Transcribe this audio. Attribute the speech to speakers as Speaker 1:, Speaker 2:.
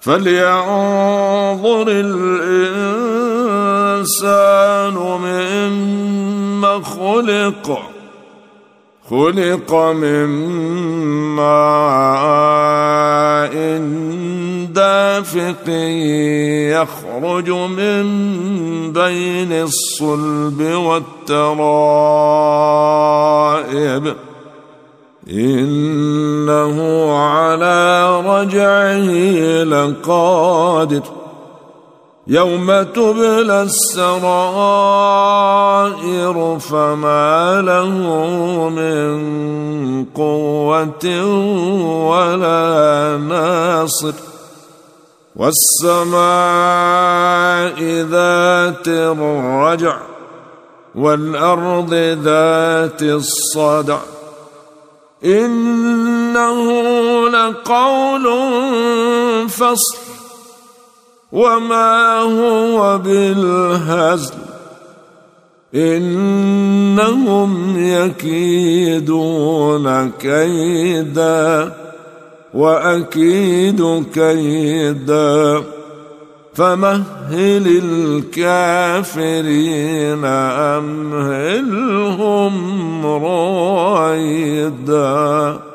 Speaker 1: فلينظر الانسان مما خلق خلق من ماء دافق يخرج من بين الصلب والترائب إنه على رجعه لقادر. يوم تبلى السرائر فما له من قوة ولا ناصر. والسماء ذات الرجع والأرض ذات الصدع. إنه لقول فصل وما هو بالهزل إنهم يكيدون كيدا وأكيد كيدا فمهل الكافرين امهلهم رويدا